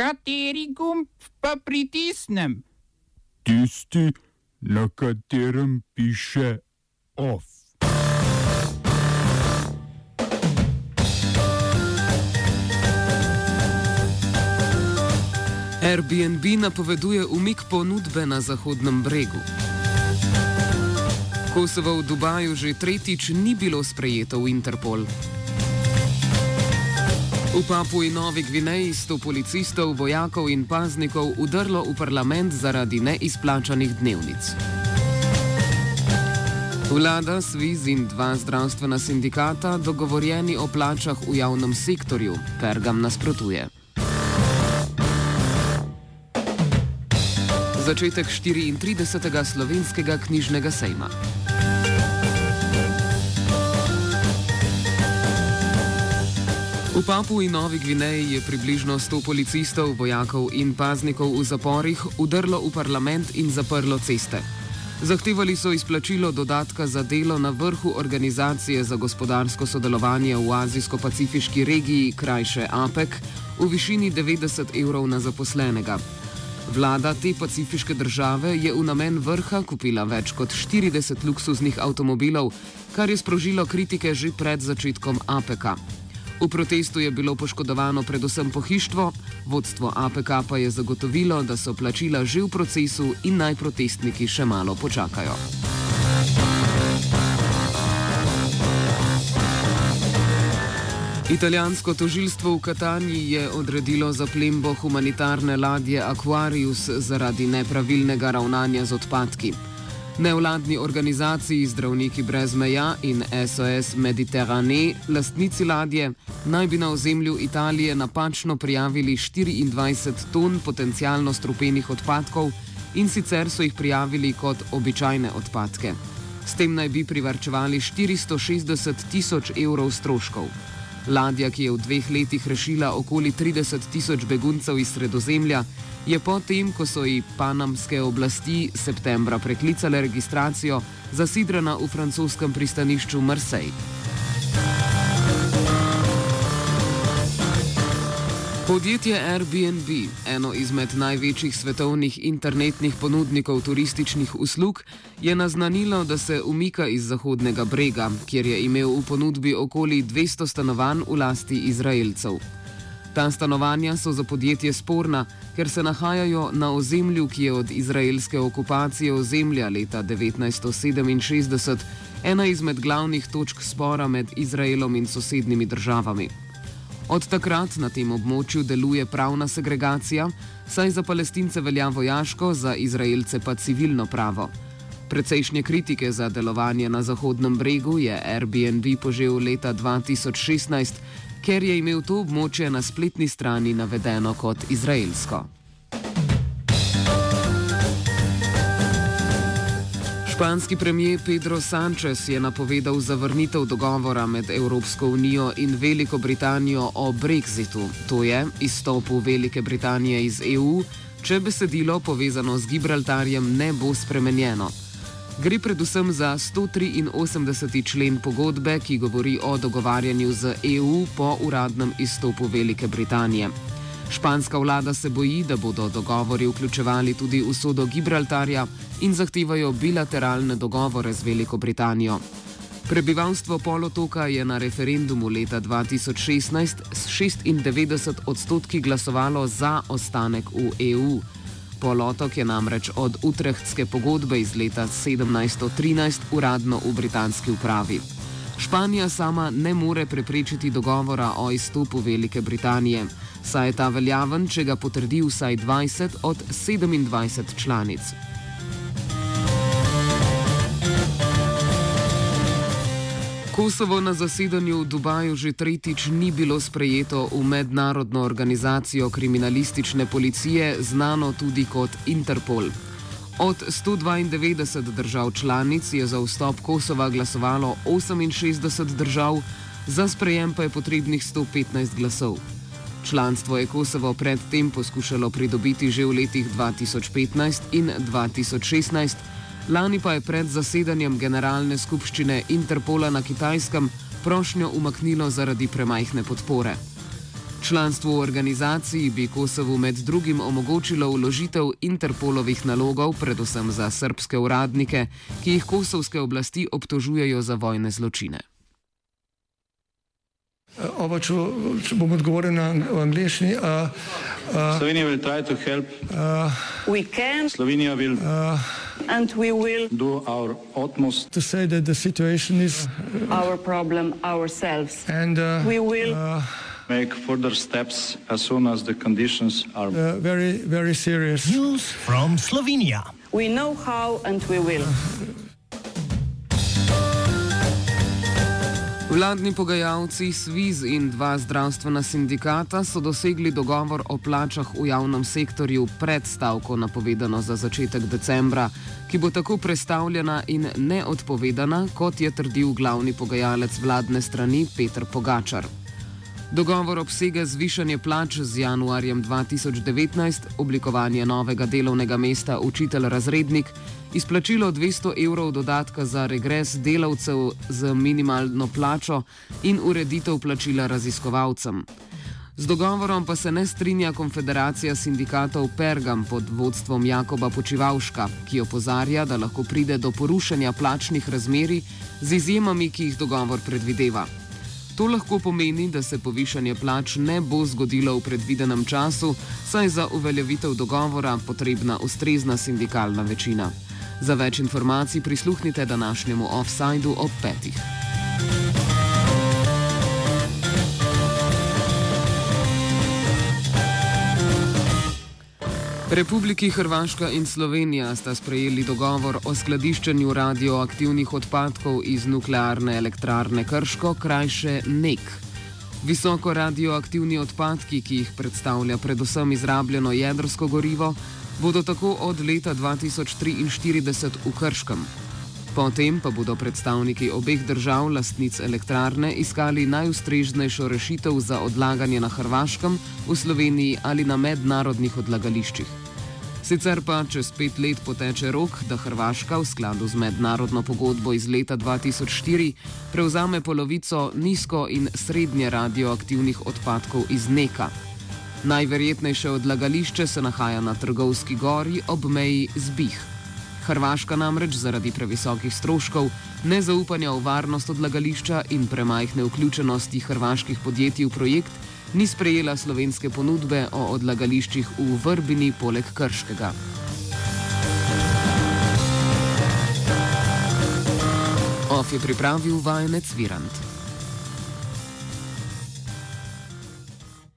Kateri gumb pa pritisnem? Tisti, na katerem piše OF. Airbnb napoveduje umik ponudbe na Zahodnem bregu. Kosovo v Dubaju že tretjič ni bilo sprejeto v Interpol. V Papui Novi Gvineji sto policistov, vojakov in paznikov udrlo v parlament zaradi neizplačanih dnevnic. Vlada, Sviz in dva zdravstvena sindikata dogovorjeni o plačah v javnem sektorju, Pergam nasprotuje. Začetek 34. slovenskega knjižnega sejma. V Papu in Novi Gvineji je približno 100 policistov, vojakov in paznikov v zaporih udrlo v parlament in zaprlo ceste. Zahtevali so izplačilo dodatka za delo na vrhu Organizacije za gospodarsko sodelovanje v Azijsko-Pacifiški regiji, krajše APEC, v višini 90 evrov na zaposlenega. Vlada te pacifiške države je v namen vrha kupila več kot 40 luksuznih avtomobilov, kar je sprožilo kritike že pred začetkom APEC-a. V protestu je bilo poškodovano predvsem pohištvo, vodstvo APK pa je zagotovilo, da so plačila že v procesu in naj protestniki še malo počakajo. Italijansko tožilstvo v Kataniji je odredilo zaplembo humanitarne ladje Aquarius zaradi nepravilnega ravnanja z odpadki. Nevladni organizaciji Zdravniki brez meja in SOS Mediterrane, lastnici ladje, naj bi na ozemlju Italije napačno prijavili 24 ton potencialno strupenih odpadkov in sicer so jih prijavili kot običajne odpadke. S tem naj bi privrčevali 460 tisoč evrov stroškov. Ladja, ki je v dveh letih rešila okoli 30 tisoč beguncev iz sredozemlja, je potem, ko so ji panamske oblasti septembra preklicale registracijo, zasidrana v francoskem pristanišču Marseille. Podjetje Airbnb, eno izmed največjih svetovnih internetnih ponudnikov turističnih uslug, je naznanilo, da se umika iz Zahodnega brega, kjer je imel v ponudbi okoli 200 stanovanj v lasti Izraelcev. Ta stanovanja so za podjetje sporna, ker se nahajajo na ozemlju, ki je od izraelske okupacije ozemlja leta 1967 ena izmed glavnih točk spora med Izraelom in sosednjimi državami. Od takrat na tem območju deluje pravna segregacija, saj za palestince velja vojaško, za izraelce pa civilno pravo. Precejšnje kritike za delovanje na Zahodnem bregu je Airbnb požel leta 2016, ker je imel to območje na spletni strani navedeno kot izraelsko. Španski premijer Pedro Sánchez je napovedal zavrnitev dogovora med Evropsko unijo in Veliko Britanijo o Brexitu, to je izstopu Velike Britanije iz EU, če besedilo povezano z Gibraltarjem ne bo spremenjeno. Gre predvsem za 183. člen pogodbe, ki govori o dogovarjanju z EU po uradnem izstopu Velike Britanije. Španska vlada se boji, da bodo dogovori vključevali tudi usodo Gibraltarja in zahtevajo bilateralne dogovore z Veliko Britanijo. Prebivalstvo polotoka je na referendumu leta 2016 s 96 odstotki glasovalo za ostanek v EU. Polotok je namreč od Utrechtske pogodbe iz leta 1713 uradno v britanski upravi. Španija sama ne more preprečiti dogovora o izstopu Velike Britanije, saj je ta veljaven, če ga potrdi vsaj 20 od 27 članic. Kosovo na zasedanju v Dubaju že tretjič ni bilo sprejeto v mednarodno organizacijo kriminalistične policije, znano tudi kot Interpol. Od 192 držav članic je za vstop Kosova glasovalo 68 držav, za sprejem pa je potrebnih 115 glasov. Članstvo je Kosovo predtem poskušalo pridobiti že v letih 2015 in 2016. Lani pa je pred zasedanjem Generalne skupščine Interpola na Kitajskem prošnjo umaknilo zaradi premajhne podpore. Članstvo v organizaciji bi Kosovu med drugim omogočilo vložitev Interpolovih nalogov, predvsem za srpske uradnike, ki jih kosovske oblasti obtožujejo za vojne zločine. Oba, če, če bom odgovoril na angliški. Uh, uh, Slovenija bo poskušala pomagati. Slovenija bo naredila svoj utmost, da bo rekla, da je situacija naš problem, naš sebe. In da bomo naredili nadaljnje korake, as soon as the conditions are zelo, zelo resne. News from Slovenija. Vemo, kako in bomo. Vladni pogajalci SWIZ in dva zdravstvena sindikata so dosegli dogovor o plačah v javnem sektorju pred stavko, napovedano za začetek decembra, ki bo tako predstavljena in neodpovedana, kot je trdil glavni pogajalec vladne strani Petr Pogačar. Dogovor obsega zvišanje plač z januarjem 2019, oblikovanje novega delovnega mesta učitelj-razrednik, izplačilo 200 evrov dodatka za regres delavcev z minimalno plačo in ureditev plačila raziskovalcem. Z dogovorom pa se ne strinja Konfederacija sindikatov Pergam pod vodstvom Jakoba Počivalška, ki opozarja, da lahko pride do porušenja plačnih razmeri z izjemami, ki jih dogovor predvideva. To lahko pomeni, da se povišanje plač ne bo zgodilo v predvidenem času, saj za uveljavitev dogovora potrebna ustrezna sindikalna večina. Za več informacij prisluhnite današnjemu offsajdu ob petih. Republiki Hrvaška in Slovenija sta sprejeli dogovor o skladiščenju radioaktivnih odpadkov iz nuklearne elektrarne Krško, krajše NEK. Visoko radioaktivni odpadki, ki jih predstavlja predvsem izrabljeno jedrsko gorivo, bodo tako od leta 2043 v Krškem. Potem pa bodo predstavniki obeh držav, lastnic elektrarne, iskali najustrežnejšo rešitev za odlaganje na Hrvaškem, v Sloveniji ali na mednarodnih odlagališčih. Sicer pa čez pet let poteče rok, da Hrvaška v skladu z mednarodno pogodbo iz leta 2004 prevzame polovico nizko in srednje radioaktivnih odpadkov iz Neka. Najverjetnejše odlagališče se nahaja na Trgovski gori ob meji Zbih. Hrvaška namreč zaradi previsokih stroškov, nezaupanja v varnost odlagališča in premajhne vključenosti hrvaških podjetij v projekt ni sprejela slovenske ponudbe o odlagališčih v Vrbini poleg Krškega. OF je pripravil vajenec Virant.